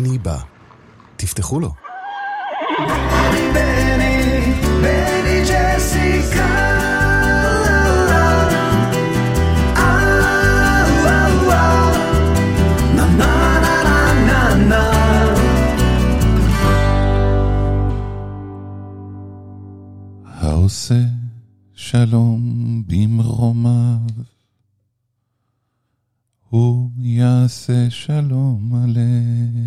בני בא. תפתחו לו. בני, בני, בני ג'סיקה. העושה שלום במרומיו, הוא יעשה שלום עלינו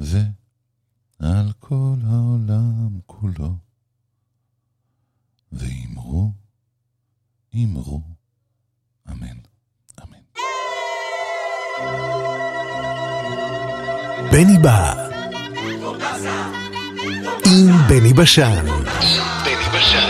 ועל כל העולם כולו. ואמרו, אמרו, אמן, אמן. בני בא. עם בני בשן. בני בשן.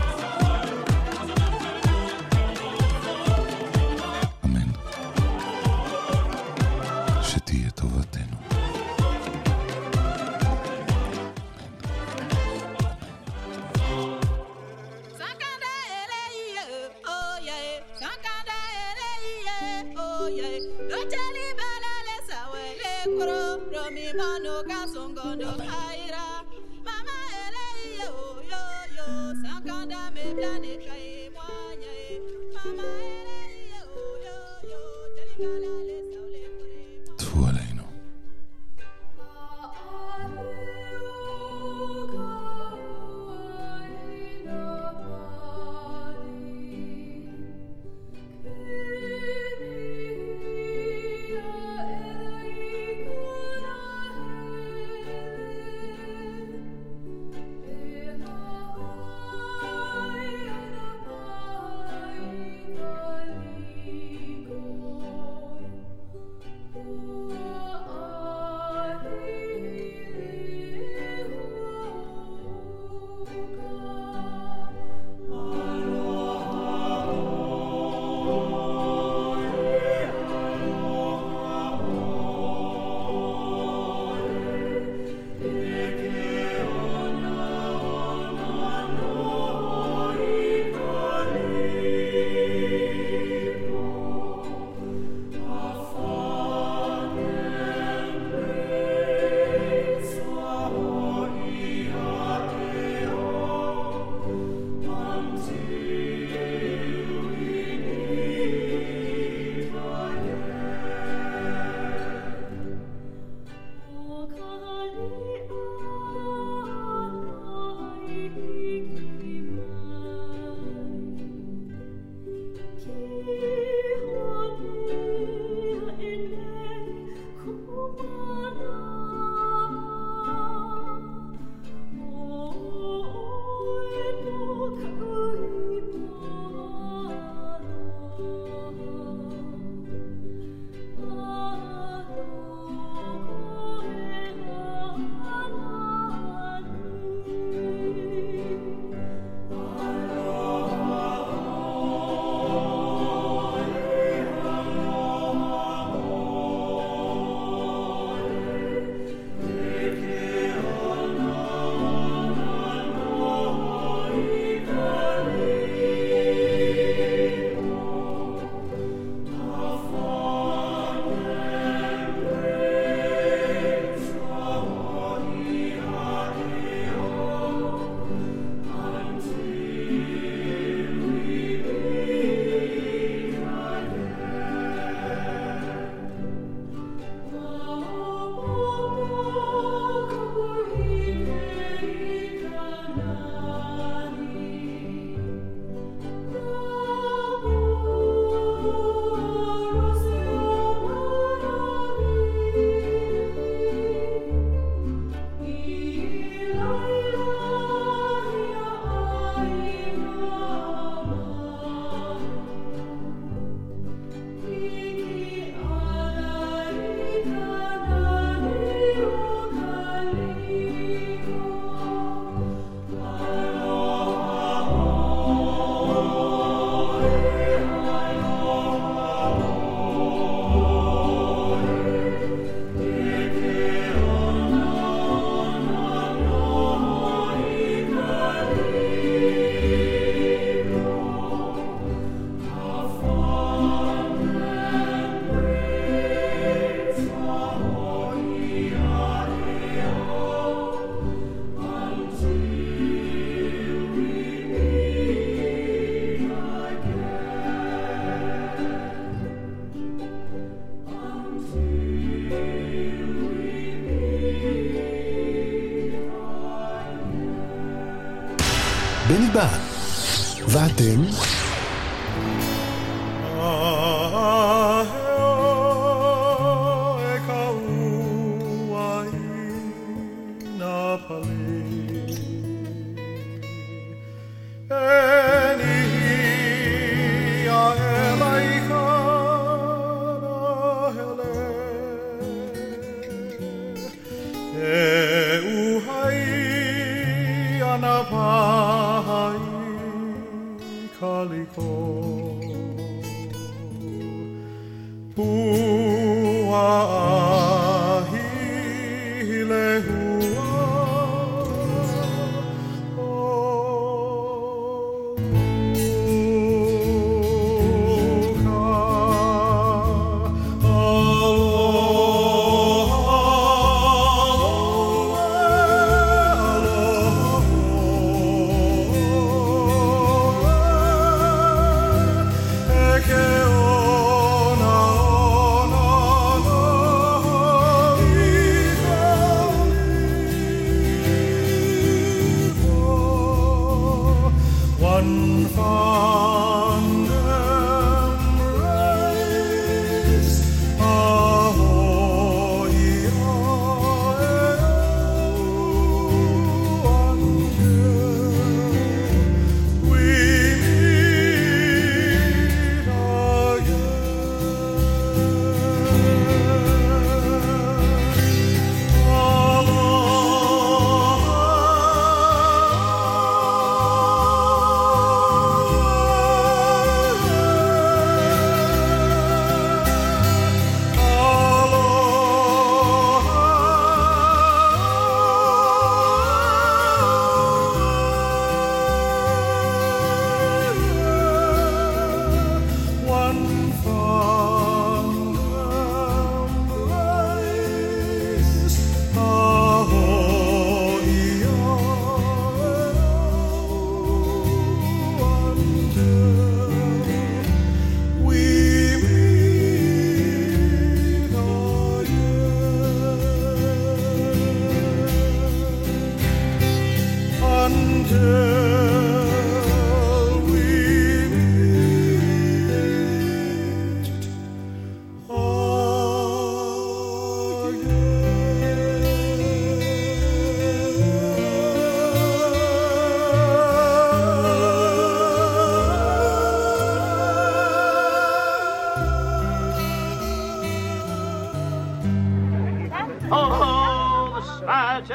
things.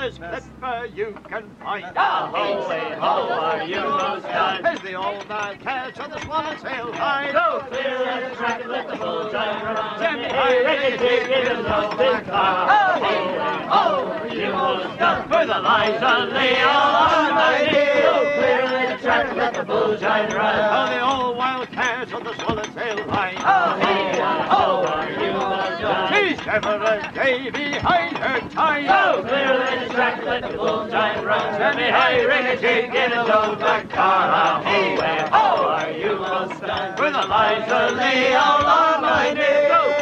There's you can find. Ah, a ho, hey, ho, are you most kind? There's the old man catch on the swallow tail hide. Go clear and track and let the bull drive around. Give him you most kind. For the lies on the old Go clear track and let the bull drive around. Oh, the old wild catch on the swallow tail hide. Hey, ever a day behind her time. Oh, clear away the track, let the full time run. Let me high, ring a jig, in a low black car. Hey, where, oh, are you all stunned? With lights miserly all on my knees.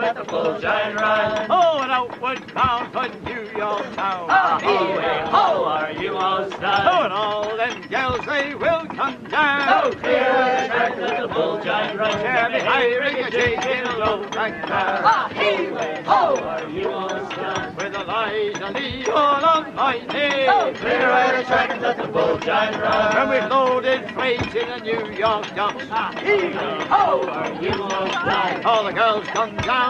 Let the bull bullshine run. Oh, and outward bound for New York town. Ah, oh, ho, hey, ho, are you all stunned? Oh, and all them yells they will come down. Oh, clear the track, little bullshine run. Carry high, ring a jig low back down. Ah, hey, ho, oh, are you all stunned? With a light and lead all on my knee. Oh, clear the track, let the bull bullshine run. And we've loaded freight in a New York dump. Ah, hey, ho, are you all stunned? All the girls come down.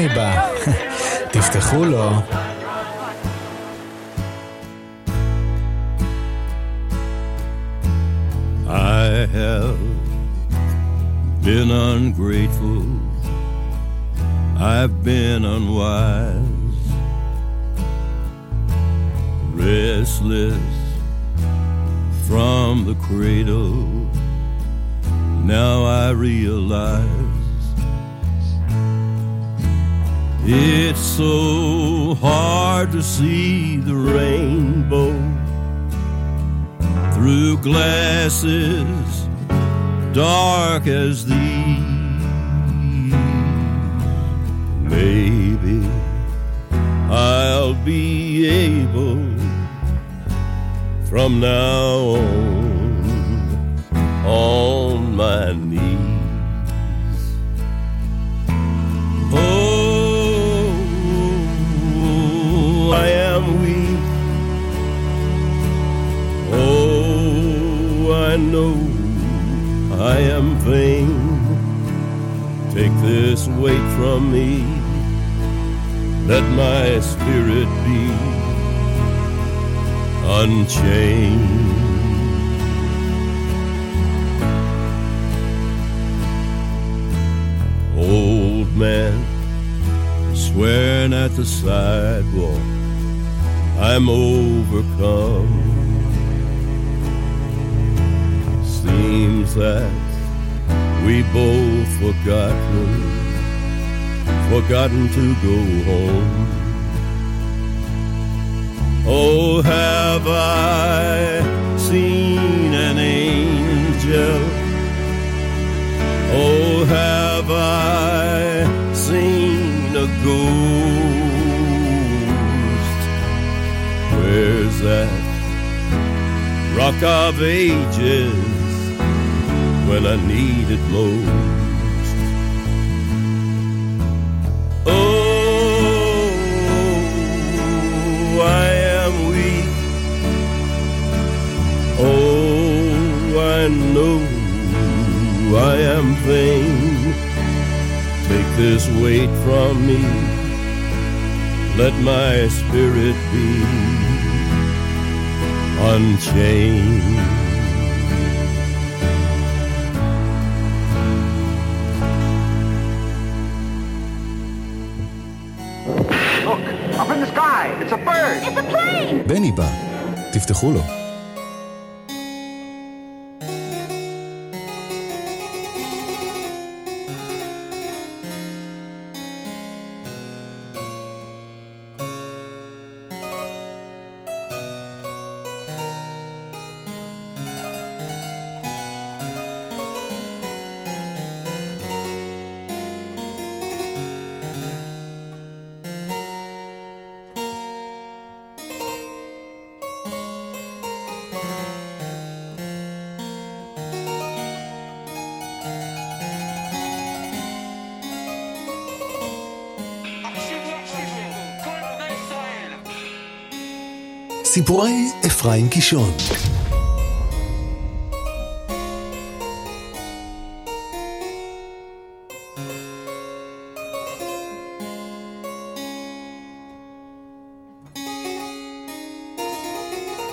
בא. תפתחו לו. I have been ungrateful. I've been unwise, restless from the cradle. Now I realize. It's so hard to see the rainbow through glasses dark as these. Maybe I'll be able from now on on my knees. I am weak. Oh, I know I am vain. Take this weight from me. Let my spirit be unchained. Old man swearing at the sidewalk, I'm overcome. Seems that we both forgotten, forgotten to go home. Oh, have I seen an angel? Oh, have I seen a ghost? Rock of ages when I need it most? Oh, I am weak. Oh, I know I am vain. Take this weight from me. Let my spirit be unchained. Look, up in the sky. It's a bird. It's a plane! בני בא, תפתחו לו. סיפורי אפרים קישון.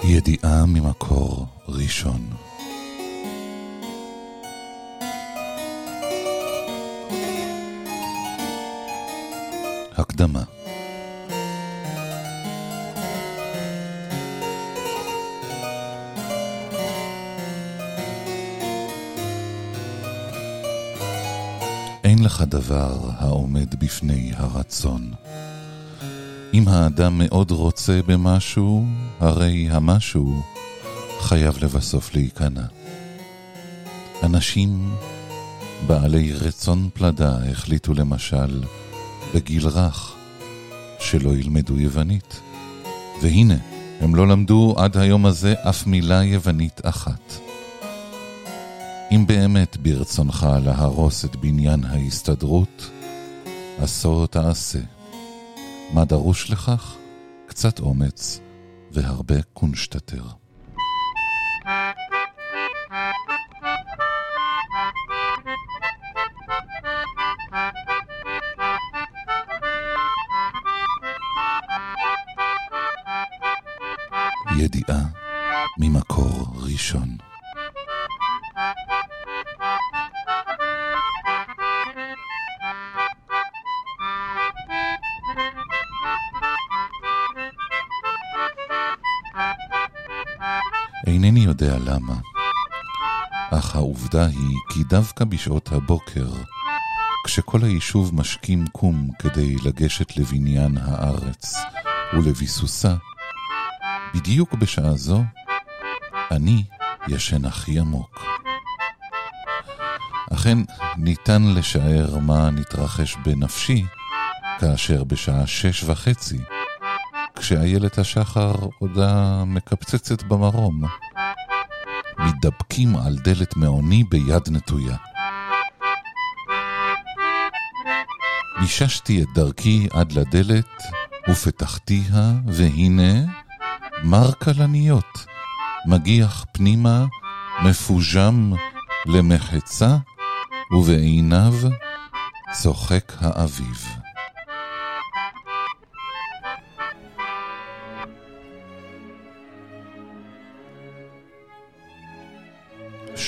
ידיעה ממקור ראשון. הקדמה לך דבר העומד בפני הרצון. אם האדם מאוד רוצה במשהו, הרי המשהו חייב לבסוף להיכנע. אנשים בעלי רצון פלדה החליטו למשל, בגיל רך, שלא ילמדו יוונית. והנה, הם לא למדו עד היום הזה אף מילה יוונית אחת. אם באמת ברצונך להרוס את בניין ההסתדרות, עשו תעשה. מה דרוש לכך? קצת אומץ והרבה קונשטטר. דווקא בשעות הבוקר, כשכל היישוב משכים קום כדי לגשת לבניין הארץ ולביסוסה, בדיוק בשעה זו, אני ישן הכי עמוק. אכן, ניתן לשער מה נתרחש בנפשי כאשר בשעה שש וחצי, כשאיילת השחר עודה מקפצצת במרום, מתדפקים על דלת מעוני ביד נטויה. מיששתי את דרכי עד לדלת, ופתחתיה, והנה, מר כלניות, מגיח פנימה, מפוז'ם למחצה, ובעיניו צוחק האביב.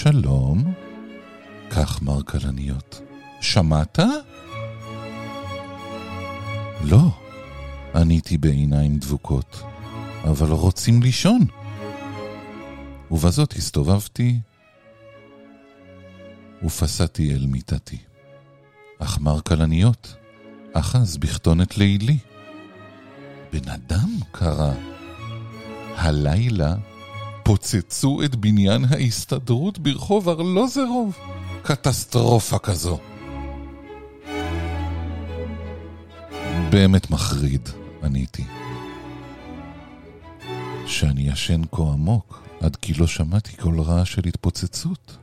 שלום, כך מר כלניות. שמעת? לא, עניתי בעיניים דבוקות, אבל רוצים לישון. ובזאת הסתובבתי ופסעתי אל מיטתי. אך מר כלניות אחז בכתונת לילי. בן אדם קרא. הלילה פוצצו את בניין ההסתדרות ברחוב ארלוזרוב. קטסטרופה כזו. באמת מחריד, עניתי. שאני ישן כה עמוק, עד כי לא שמעתי כל רעש של התפוצצות.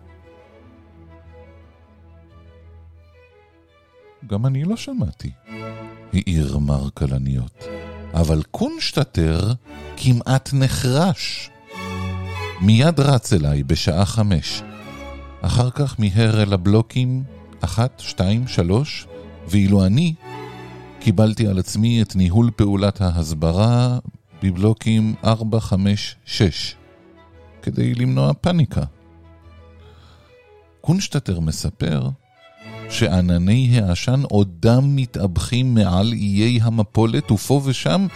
גם אני לא שמעתי, העיר מר כלניות. אבל קונשטטר כמעט נחרש. מיד רץ אליי בשעה חמש. אחר כך מיהר אל הבלוקים אחת, שתיים, שלוש, ואילו אני קיבלתי על עצמי את ניהול פעולת ההסברה בבלוקים ארבע, חמש, שש, כדי למנוע פאניקה. קונשטטר מספר שענני העשן עודם מתאבכים מעל איי המפולת, ופה ושם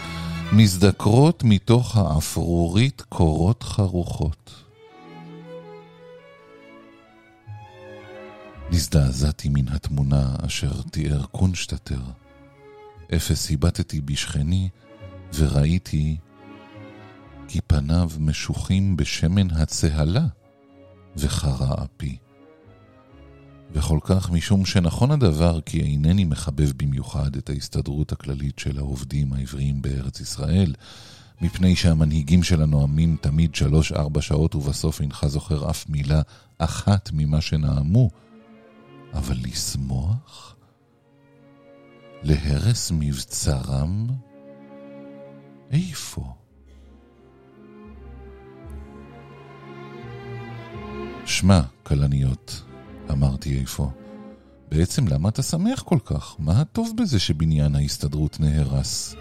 מזדקרות מתוך האפרורית קורות חרוכות. נזדעזעתי מן התמונה אשר תיאר קונשטטר. אפס הבטתי בשכני וראיתי כי פניו משוחים בשמן הצהלה וחרה אפי. וכל כך משום שנכון הדבר כי אינני מחבב במיוחד את ההסתדרות הכללית של העובדים העבריים בארץ ישראל, מפני שהמנהיגים שלה נואמים תמיד שלוש-ארבע שעות ובסוף אינך זוכר אף מילה אחת ממה שנאמו, אבל לשמוח? להרס מבצרם? איפה? שמע, כלניות, אמרתי איפה. בעצם למה אתה שמח כל כך? מה הטוב בזה שבניין ההסתדרות נהרס?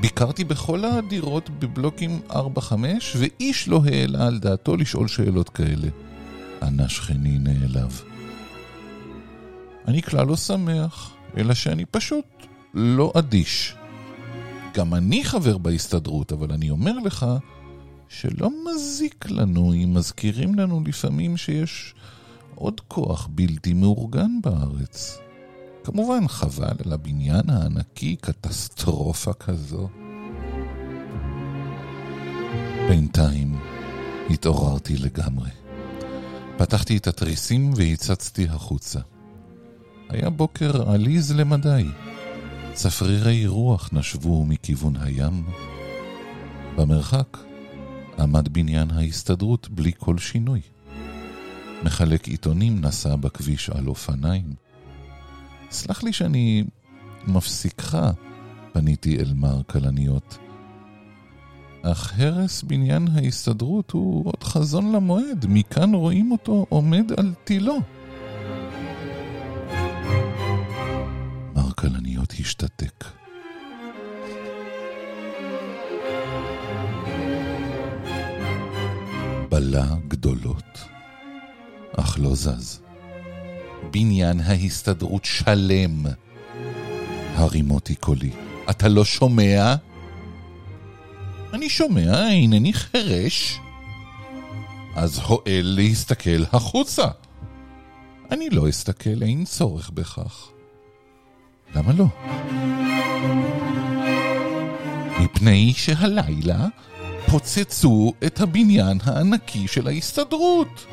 ביקרתי בכל הדירות בבלוקים 4-5, ואיש לא העלה על דעתו לשאול שאלות כאלה. ענה שכני נעלב. אני כלל לא שמח, אלא שאני פשוט לא אדיש. גם אני חבר בהסתדרות, אבל אני אומר לך שלא מזיק לנו אם מזכירים לנו לפעמים שיש עוד כוח בלתי מאורגן בארץ. כמובן חבל על הבניין הענקי, קטסטרופה כזו. בינתיים התעוררתי לגמרי. פתחתי את התריסים והצצתי החוצה. היה בוקר עליז למדי. צפרירי רוח נשבו מכיוון הים. במרחק עמד בניין ההסתדרות בלי כל שינוי. מחלק עיתונים נסע בכביש על אופניים. סלח לי שאני מפסיקך, פניתי אל מר כלניות. אך הרס בניין ההסתדרות הוא עוד חזון למועד, מכאן רואים אותו עומד על תילו. מר כלניות השתתק. בלה גדולות, אך לא זז. בניין ההסתדרות שלם. הרימותי קולי. אתה לא שומע? אני שומע, אינני חירש. אז הואל להסתכל החוצה. אני לא אסתכל, אין צורך בכך. למה לא? מפני שהלילה פוצצו את הבניין הענקי של ההסתדרות.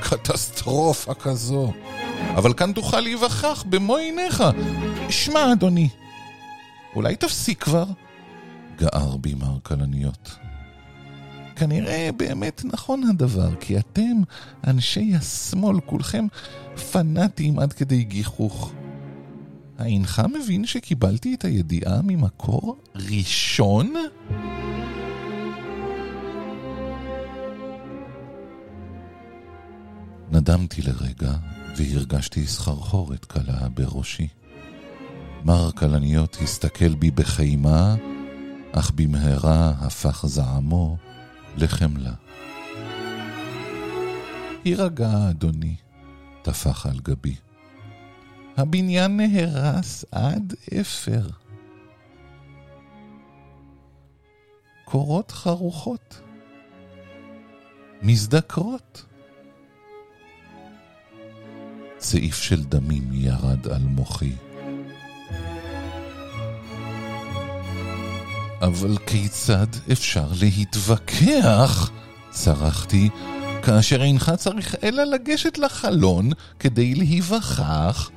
קטסטרופה כזו. אבל כאן תוכל להיווכח במו עיניך. שמע, אדוני, אולי תפסיק כבר? גער בי מר כלניות. כנראה באמת נכון הדבר, כי אתם, אנשי השמאל, כולכם פנאטים עד כדי גיחוך. האינך מבין שקיבלתי את הידיעה ממקור ראשון? נדמתי לרגע והרגשתי סחרחורת קלה בראשי. מר כלניות הסתכל בי בחימה, אך במהרה הפך זעמו לחמלה. הירגע, אדוני, טפח על גבי. הבניין נהרס עד אפר. קורות חרוכות, מזדקרות. צעיף של דמים ירד על מוחי. אבל כיצד אפשר להתווכח, צרחתי, כאשר אינך צריך אלא לגשת לחלון כדי להיווכח?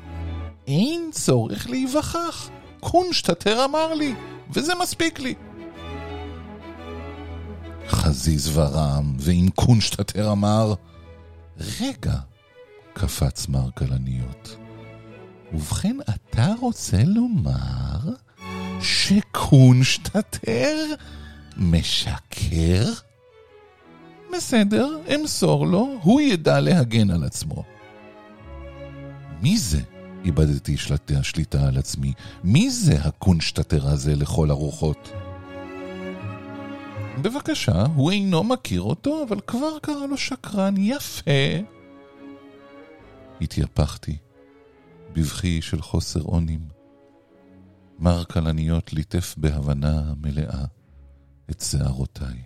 אין צורך להיווכח. קונשטטר אמר לי, וזה מספיק לי. חזיז ורעם, ואם קונשטטר אמר, רגע, קפץ מר כלניות. ובכן, אתה רוצה לומר שקונשטטר משקר? בסדר, אמסור לו, הוא ידע להגן על עצמו. מי זה? איבדתי שלטי השליטה על עצמי. מי זה הקונשטטר הזה לכל הרוחות? בבקשה, הוא אינו מכיר אותו, אבל כבר קרא לו שקרן יפה. התייפחתי, בבכי של חוסר אונים. מר כלניות ליטף בהבנה מלאה את שערותיי.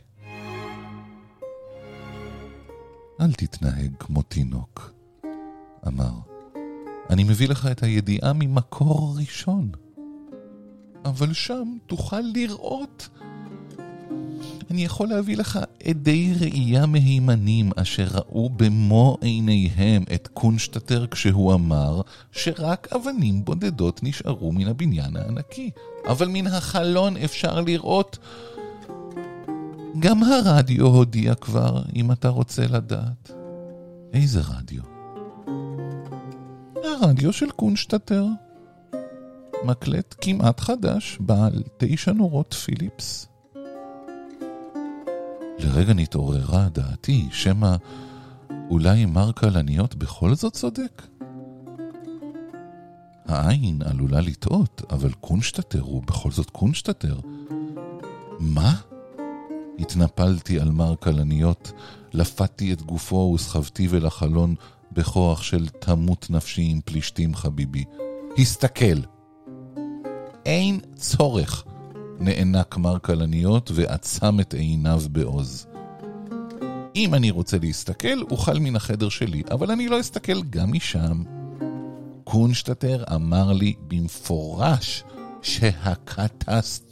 אל תתנהג כמו תינוק, אמר. אני מביא לך את הידיעה ממקור ראשון. אבל שם תוכל לראות. אני יכול להביא לך עדי ראייה מהימנים אשר ראו במו עיניהם את קונשטטר כשהוא אמר שרק אבנים בודדות נשארו מן הבניין הענקי. אבל מן החלון אפשר לראות... גם הרדיו הודיע כבר, אם אתה רוצה לדעת. איזה רדיו? הרדיו של קונשטטר. מקלט כמעט חדש, בעל תשע נורות פיליפס. לרגע נתעוררה דעתי, שמא אולי מר כלניות בכל זאת צודק? העין עלולה לטעות, אבל קונשטטר הוא בכל זאת קונשטטר. מה? התנפלתי על מר כלניות, לפתי את גופו וסחבתי אל החלון בכוח של תמות נפשי עם פלישתים חביבי. הסתכל. אין צורך. נאנק מר כלניות ועצם את עיניו בעוז. אם אני רוצה להסתכל, אוכל מן החדר שלי, אבל אני לא אסתכל גם משם. קונשטטר אמר לי במפורש שהקטסטרופה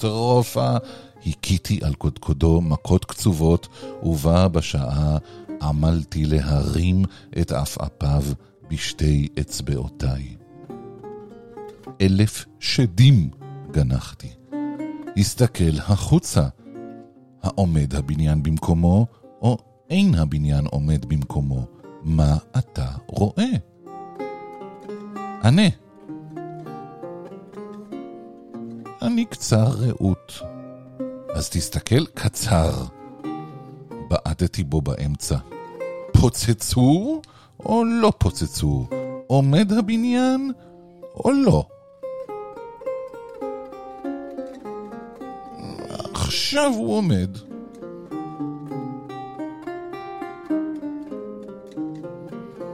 הכיתי על קודקודו מכות קצובות, ובה בשעה עמלתי להרים את עפעפיו בשתי אצבעותיי. אלף שדים גנחתי. הסתכל החוצה. העומד הבניין במקומו, או אין הבניין עומד במקומו? מה אתה רואה? ענה. אני קצר ראות. אז תסתכל קצר. בעטתי בו באמצע. פוצצו או לא פוצצו? עומד הבניין או לא? עכשיו הוא עומד.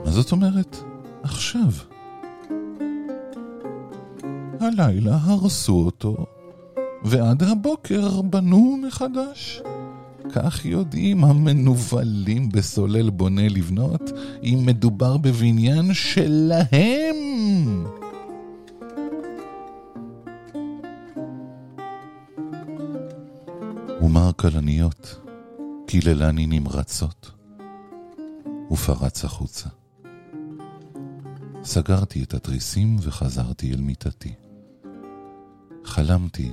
מה זאת אומרת? עכשיו. הלילה הרסו אותו, ועד הבוקר בנו מחדש. כך יודעים המנוולים בסולל בונה לבנות, אם מדובר בבניין שלהם. כלניות, קיללני נמרצות, ופרץ החוצה. סגרתי את התריסים וחזרתי אל מיטתי. חלמתי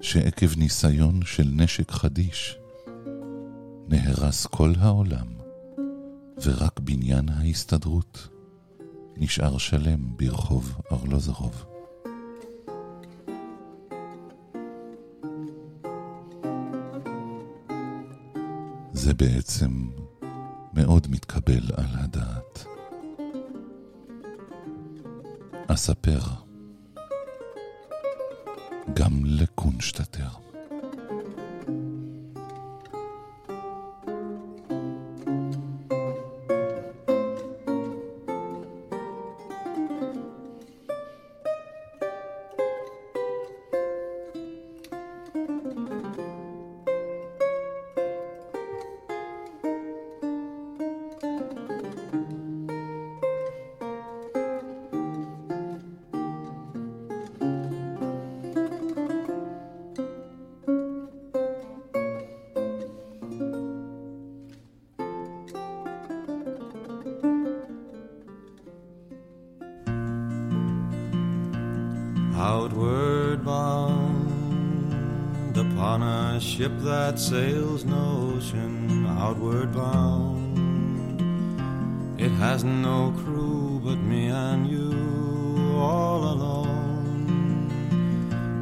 שעקב ניסיון של נשק חדיש, נהרס כל העולם, ורק בניין ההסתדרות נשאר שלם ברחוב ארלוזרוב. זה בעצם מאוד מתקבל על הדעת. אספר גם לקונשטטר. Outward bound upon a ship that sails no ocean, outward bound. It has no crew but me and you, all alone.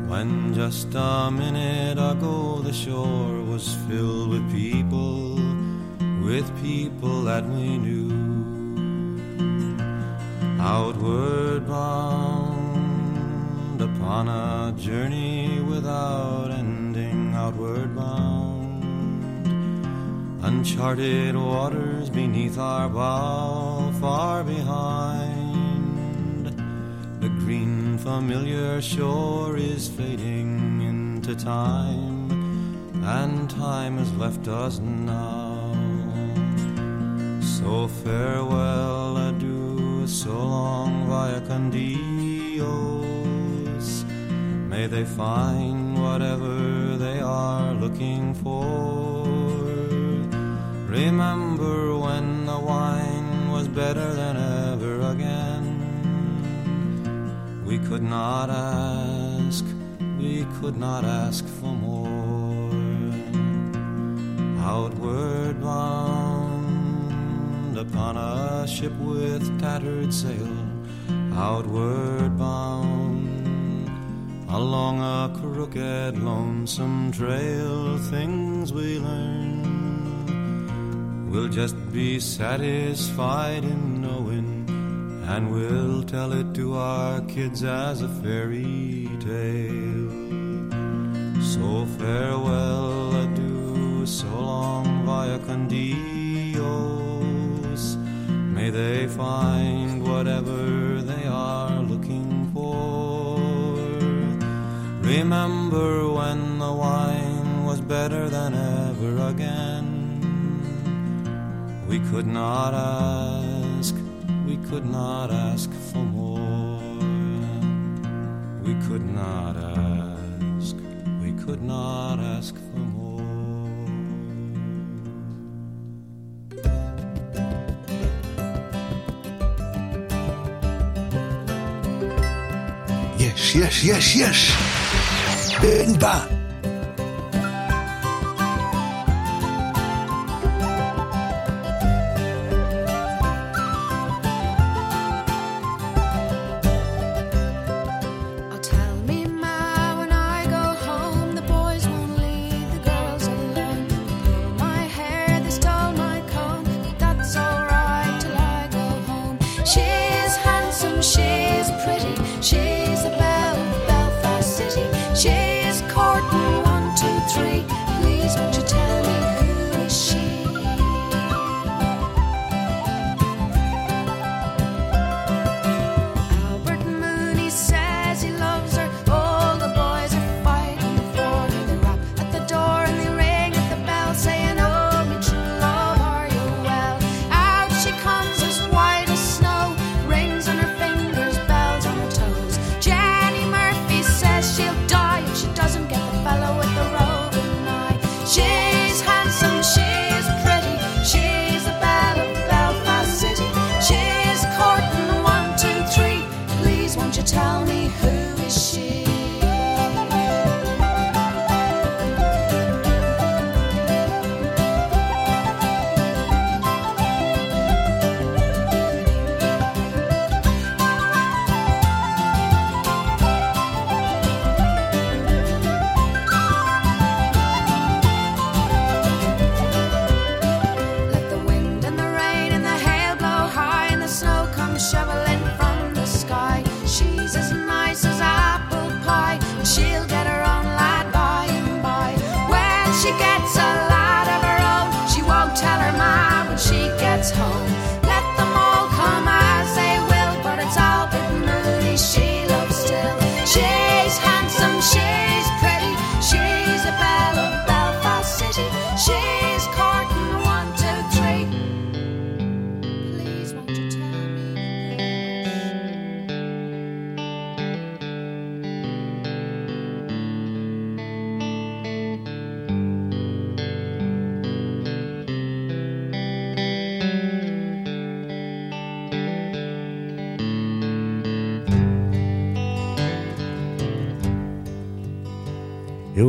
When just a minute ago the shore was filled with people, with people that we knew. Outward bound upon a journey without ending, outward bound. Uncharted waters beneath our bow, far behind. The green familiar shore is fading into time, and time has left us now. So farewell, adieu, so long, via con Dios. May they find whatever they are looking for. Remember when the wine was better than ever again. We could not ask, we could not ask for more. Outward bound upon a ship with tattered sail, outward bound along a crooked, lonesome trail. Things we learn, we'll just be satisfied in knowing, and we'll tell it to our kids as a fairy tale. So farewell, could not ask, we could not ask for more. We could not ask, we could not ask for more. yes, yes, yes, yes. Bang.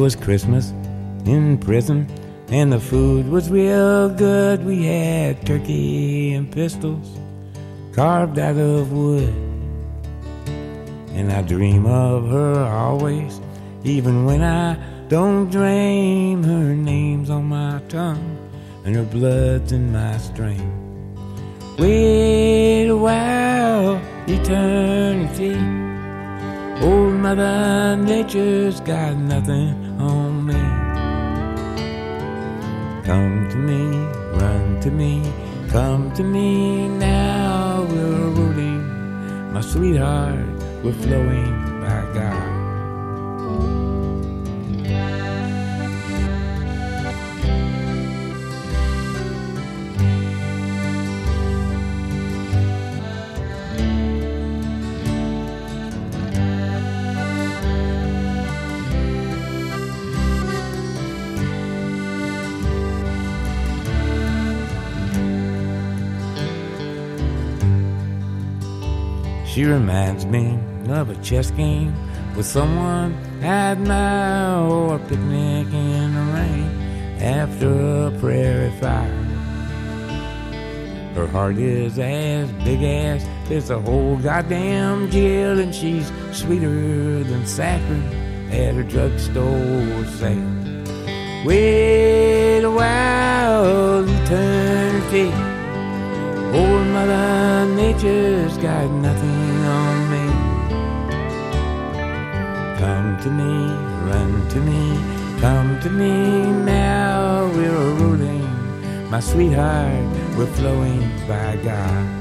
Was Christmas in prison, and the food was real good. We had turkey and pistols carved out of wood. And I dream of her always, even when I don't dream. Her name's on my tongue, and her blood's in my stream. Wait a while, eternity. Old Mother Nature's got nothing on me. Come to me, run to me, come to me now. We're rooting, my sweetheart, we're flowing by God. She reminds me of a chess game with someone I admire or a picnic in the rain after a prairie fire. Her heart is as big as there's a whole goddamn jail, and she's sweeter than saccharine at a drugstore sale. Wait a while, eternity. Old Mother Nature's got nothing on me. Come to me, run to me, come to me now. We're ruling, my sweetheart, we're flowing by God.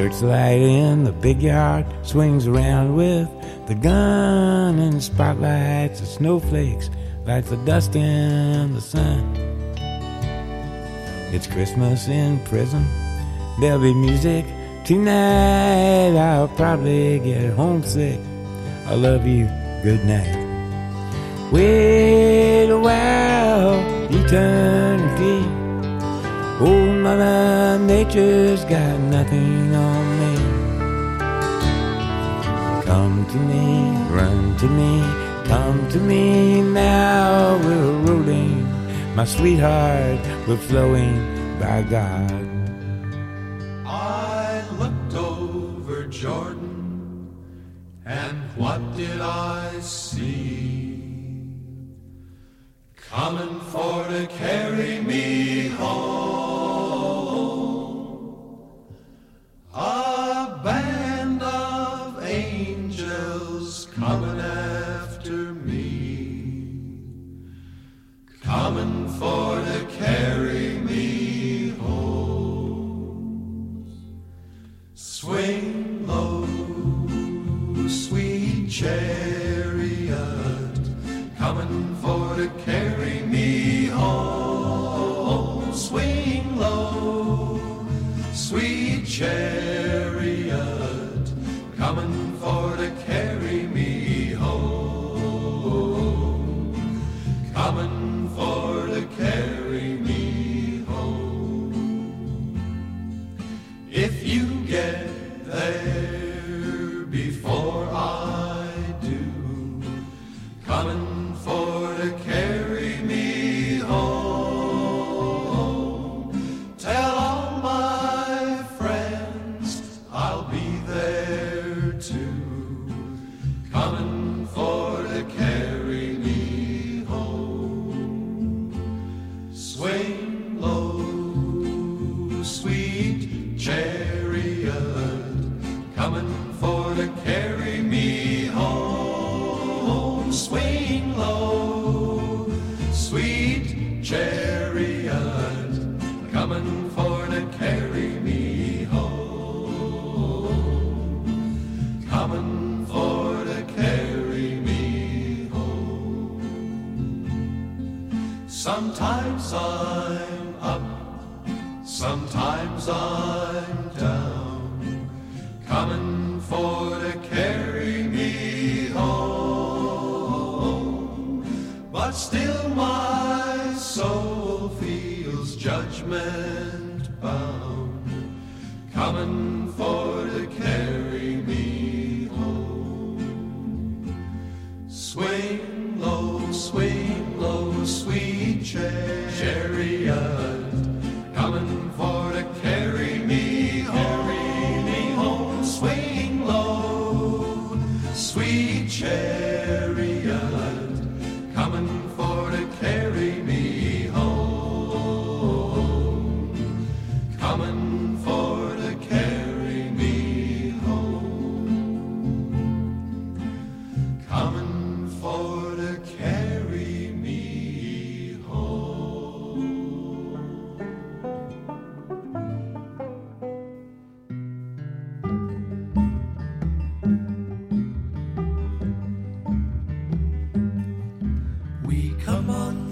Searchlight in the big yard swings around with the gun and spotlights of snowflakes like the dust in the sun. It's Christmas in prison. There'll be music tonight. I'll probably get homesick. I love you. Good night. Wait a while, Old Mother Nature's got nothing on me. Come to me, run to me, come to me now. We're rolling, my sweetheart, we're flowing by God. I looked over Jordan, and what did I see? Coming for to carry me home.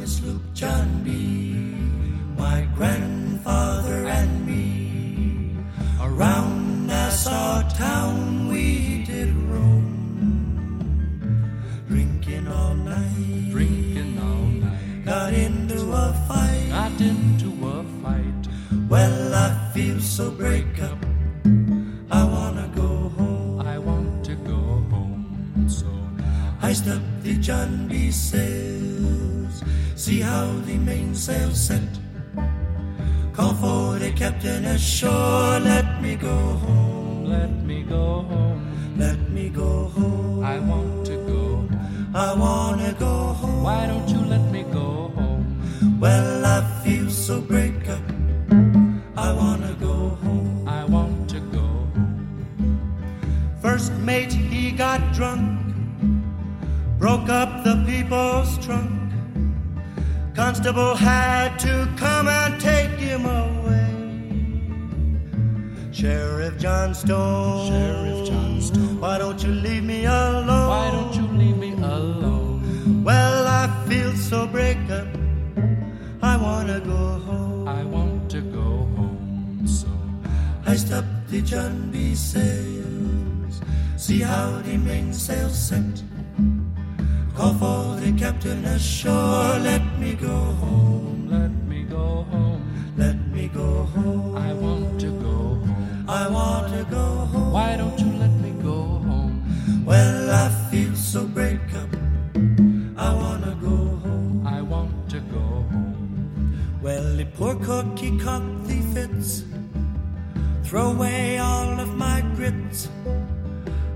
It's Luke John B. sail set. Call for the captain ashore.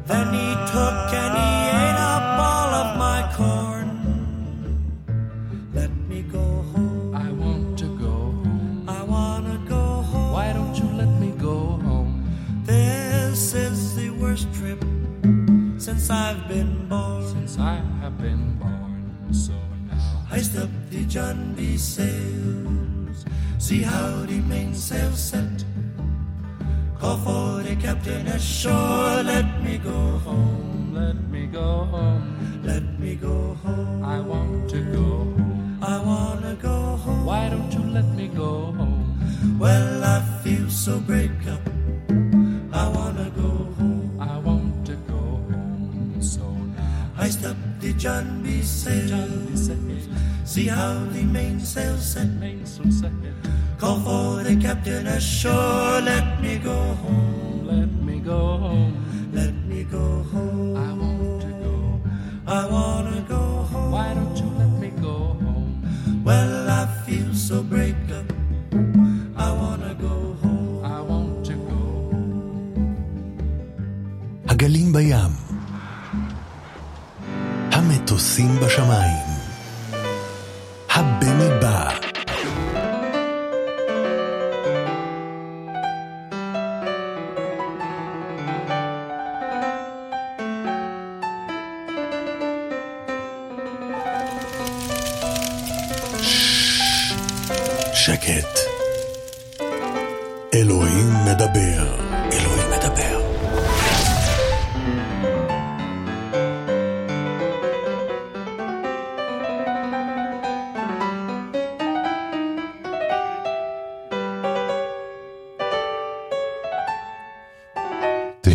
Then he took and he The mainsail set. Mainsail set. Call for the captain ashore.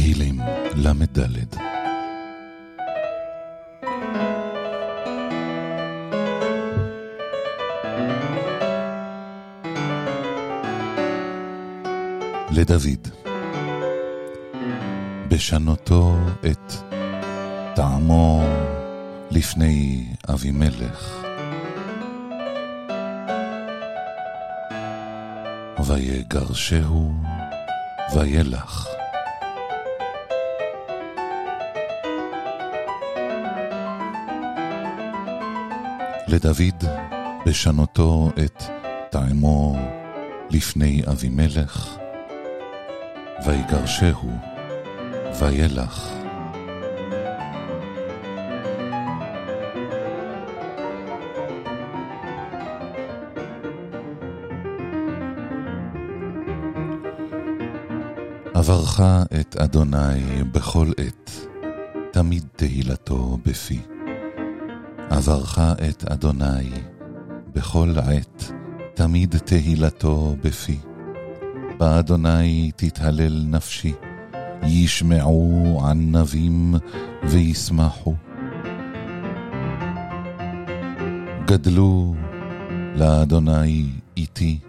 תהילים ל"ד לדוד בשנותו את טעמו לפני אבימלך ויגרשהו וילך. לדוד בשנותו את טעמו לפני אבימלך, ויגרשהו וילך. עברך את אדוני בכל עת, תמיד תהילתו בפי. עברך את אדוני בכל עת, תמיד תהילתו בפי. באדוני תתהלל נפשי, ישמעו ענבים וישמחו. גדלו לאדוני איתי,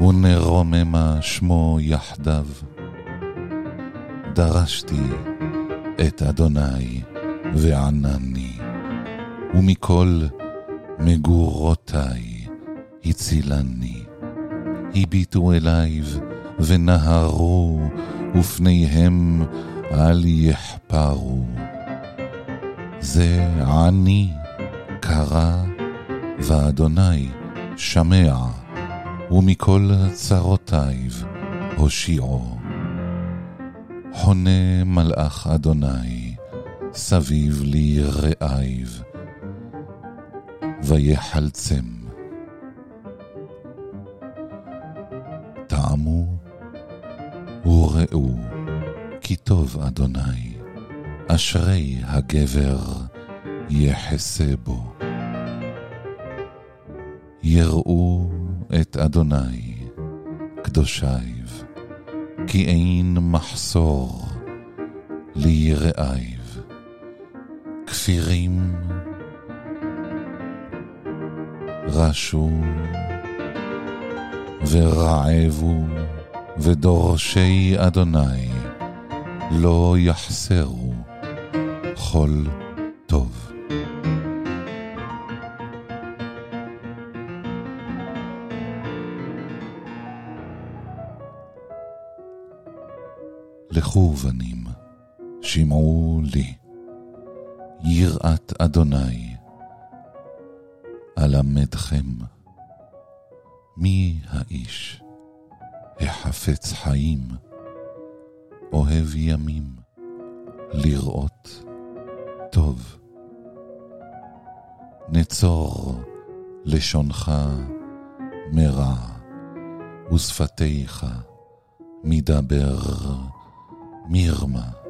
ונרוממה שמו יחדיו. דרשתי את אדוני וענני, ומכל מגורותיי הצילני. הביטו אליו ונהרו, ופניהם אל יחפרו. זה עני קרא, ואדוני שמע. ומכל צרותיו הושיעו. חונה מלאך אדוני סביב ליראיו, ויחלצם. טעמו וראו כי טוב אדוני, אשרי הגבר יחסה בו. יראו את אדוני, קדושייב, כי אין מחסור ליראיו. כפירים רשו ורעבו ודורשי אדוני לא יחסרו כל טוב. לכו בנים, שמעו לי, יראת אדוני, אלמדכם. מי האיש החפץ חיים, אוהב ימים, לראות טוב. נצור לשונך מרע, ושפתיך מדבר מרמה.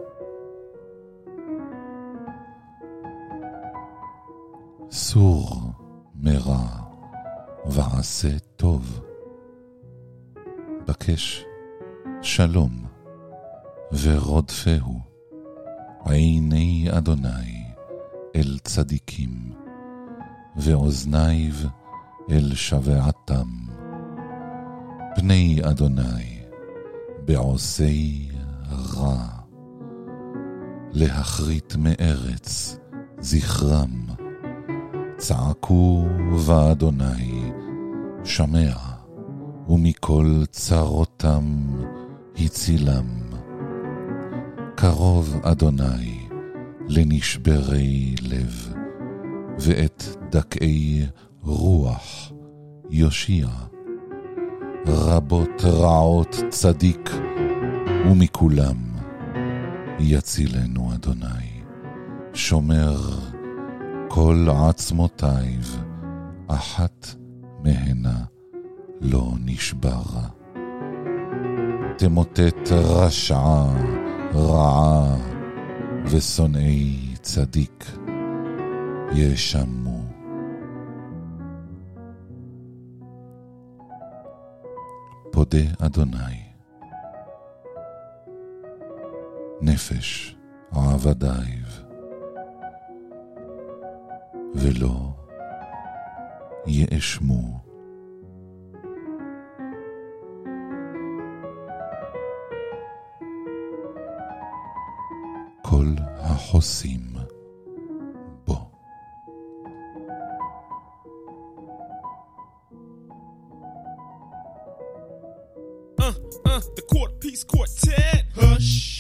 סור מרע ועשה טוב. בקש שלום ורודפהו עיני אדוני אל צדיקים ואוזניו אל שבעתם. פני אדוני בעושי רע, להכרית מארץ זכרם, צעקו ואדוני שמע, ומכל צרותם הצילם. קרוב אדוני לנשברי לב, ואת דכאי רוח יושיע. רבות רעות צדיק, ומכולם יצילנו אדוני. שומר כל עצמותייב, אחת מהנה לא נשברה. תמוטט רשעה, רעה, ושונאי צדיק ישמו. פודה אדוני. נפש עבדייב. ולא יאשמו. כל החוסים בו. Uh, uh, the court piece quartet. Hush.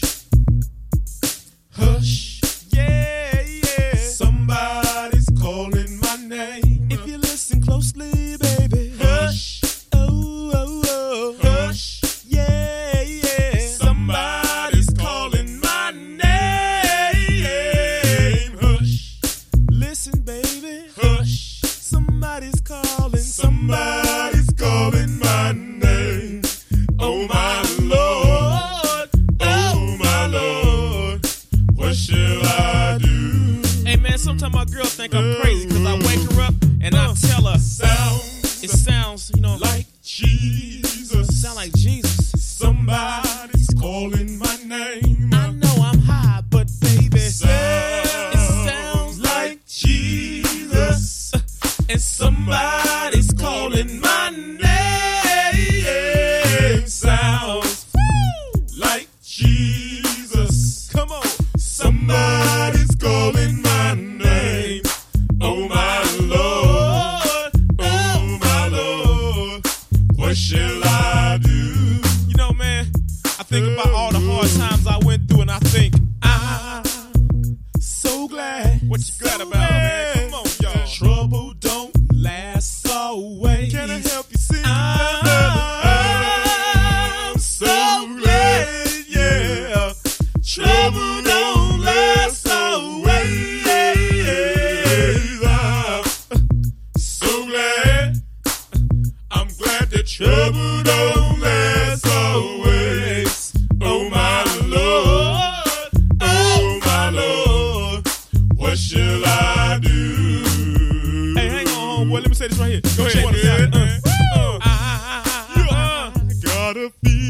gotta feel.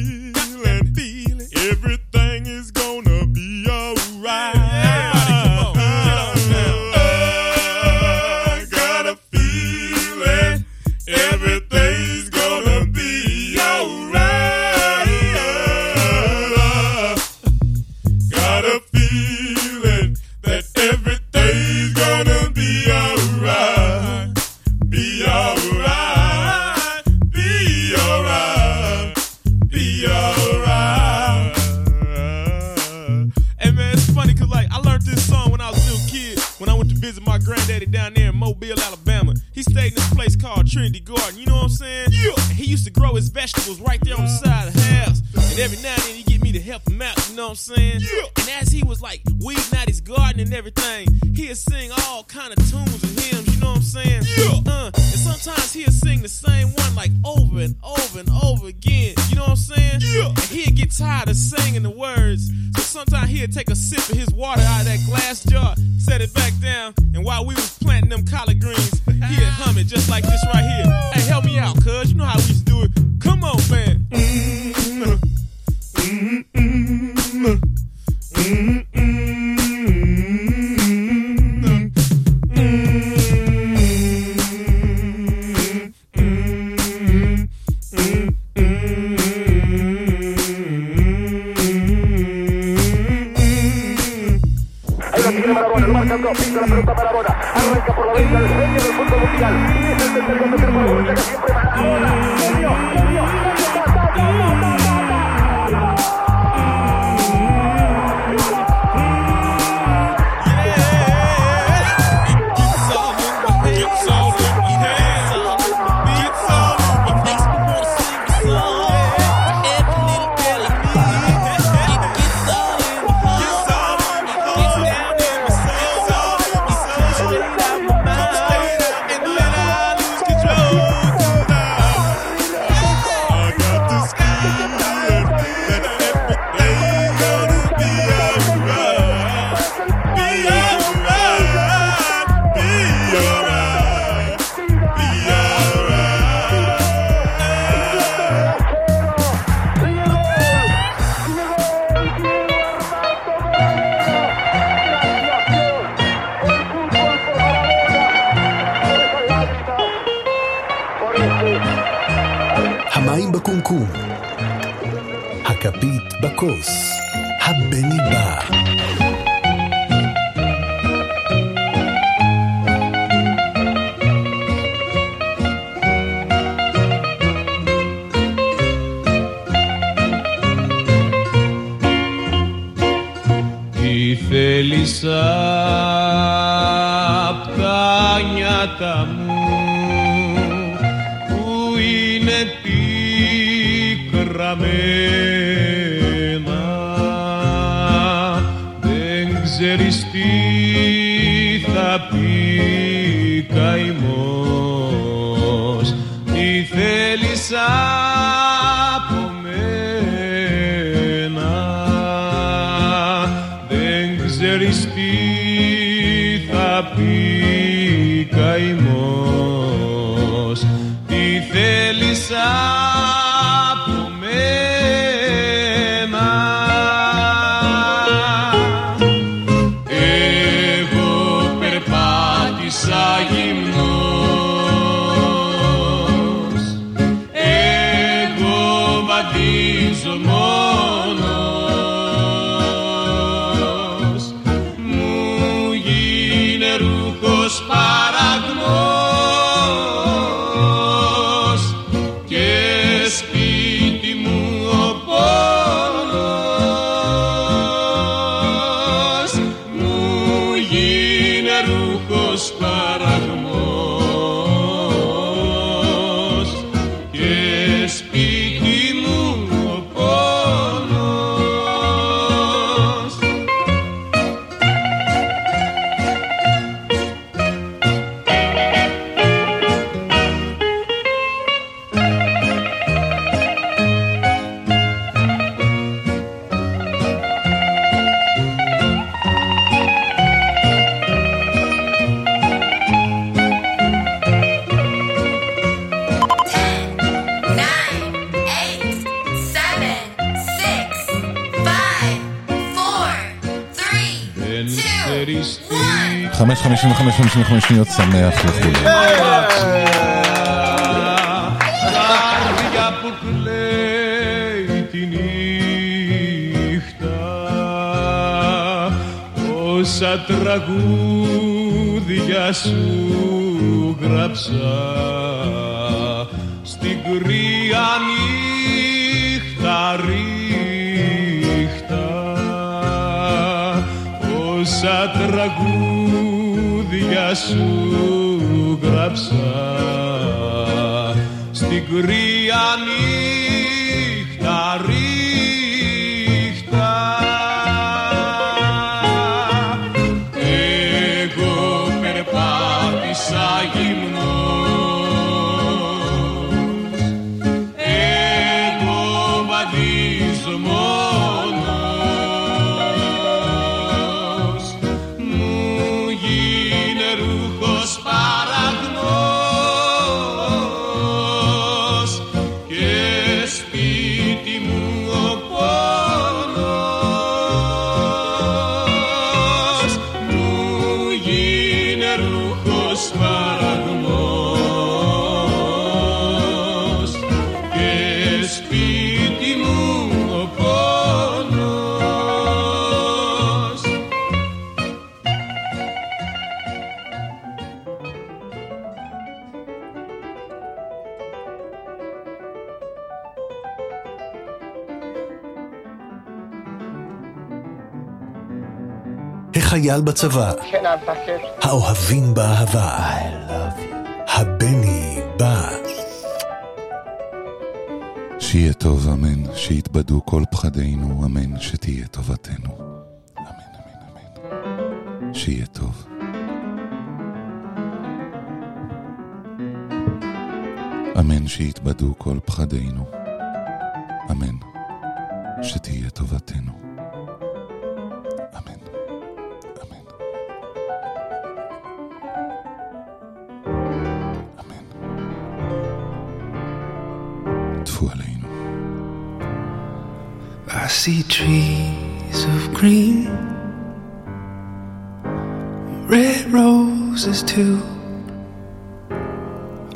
Ξαμέας νύχτα, Όσα τραγούδια σου γράψα. Στην κρύα νύχτα ρίχτα όσα τραγούδια σου γράψα στην κρύα νύχτα החייל בצבא, האוהבים באהבה, הבני בא. שיהיה טוב, אמן, שיתבדו כל פחדינו, אמן, שתהיה טובתנו. אמן, אמן, אמן. שיהיה טוב. אמן, שיתבדו כל פחדינו. אמן, שתהיה טובתנו. See trees of green, red roses too.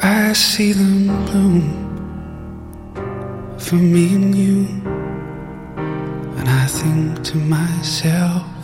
I see them bloom for me and you. And I think to myself,